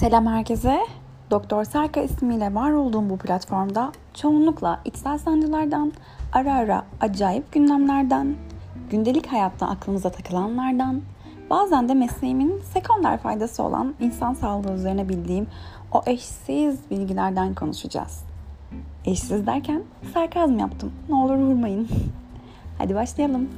Selam herkese. Doktor Serka ismiyle var olduğum bu platformda çoğunlukla içsel sancılardan, ara ara acayip gündemlerden, gündelik hayatta aklımıza takılanlardan, bazen de mesleğimin sekonder faydası olan insan sağlığı üzerine bildiğim o eşsiz bilgilerden konuşacağız. Eşsiz derken sarkazm yaptım. Ne olur vurmayın. Hadi başlayalım.